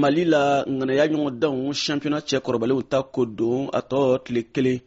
mali la ŋanaya ɲɔgɔndanw championnat cɛ kɔrɔbalenw ta ko don a tɔ tile kelen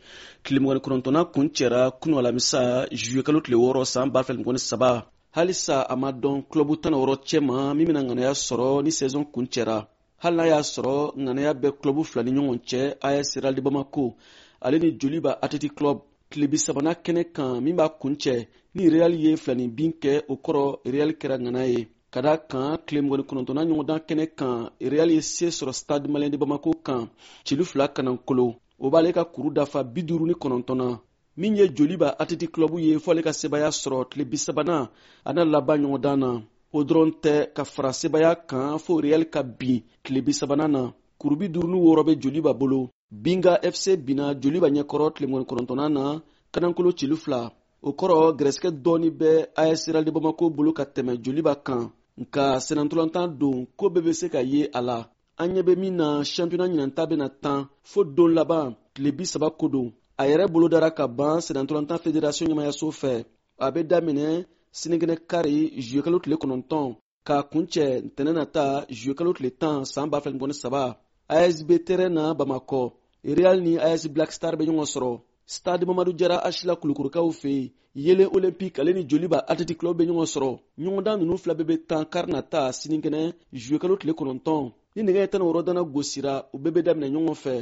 tile mɔgɔni kɔnɔntɔnna kun cɛra kunu alamisa juye kalo tile wɔɔrɔ san b'a fɛ mɔgɔni saba halisa a ma dɔn kulɔbu tan wɔɔrɔ cɛma min bɛna ŋanaya sɔrɔ ni sɛzɔn kun cɛra hali n'a y'a sɔrɔ ŋanaya bɛ kulɔbu fila ni ɲɔgɔn cɛ as real de bamako ale ni joli b'a atiti club tile bi sabana kɛnɛ kan min b'a kun cɛ ni real ye filani bin kɛ o kɔrɔ real kɛra ŋana ye ka da kan tile mugani kɔnɔntɔnna ɲɔgɔndan kɛnɛ kan real ye se sɔrɔ stade malien de bamako kan celu fila kanankolo o b'ale ka kuru dafa bi duuru ni kɔnɔntɔnna min ye joliba atiti club ye fɔ ale ka sebaya sɔrɔ tile bisabanan a na laban ɲɔgɔndan na o dɔrɔn tɛ ka fara sebaya kan fo real ka bin tile bisabanan na kurubi duuru ni wɔɔrɔ bɛ joliba bolo binga fc bina joliba ɲɛkɔrɔ tile mugani kɔnɔntɔnna na kanankolo celu fila o kɔrɔ gɛrɛsɛgɛ dɔɔni bɛ asrali bamako bolo ka tɛmɛ joliba kan nka sɛnɛntolantan don ko bɛɛ bɛ se ka ye a la an ɲɛ bɛ min na shanpiyona ɲinanta bɛna tan fo don laban tile bi saba ko don a yɛrɛ bolo dara ka ban sɛnɛntolantan federasiɔn ɲɛmayaso fɛ a bɛ daminɛ sinikɛnɛ kari zuyekalo tile kɔnɔntɔn k'a kuncɛ ntɛnɛn na ta zuyekalo tile tan saan b'a fila ni saba asb terɛn na bamakɔ real ni as black star bɛ ɲɔgɔn sɔrɔ stade mamadu jara asila kulukurukaw fɛ yen yelen olympique ale ni joliba athletic club bɛ ɲɔgɔn sɔrɔ ɲɔgɔndan ninnu fila bɛɛ bɛ tan kari na ta sininkɛnɛ zuyekalo tile kɔnɔntɔn ni nɛgɛ ye tan ni wɔɔrɔ dana gosira u bɛɛ bɛ daminɛ ɲɔgɔn fɛ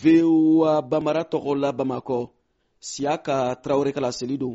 voa bamara tɔgɔ la bamakɔ siya ka tarawele kala seli don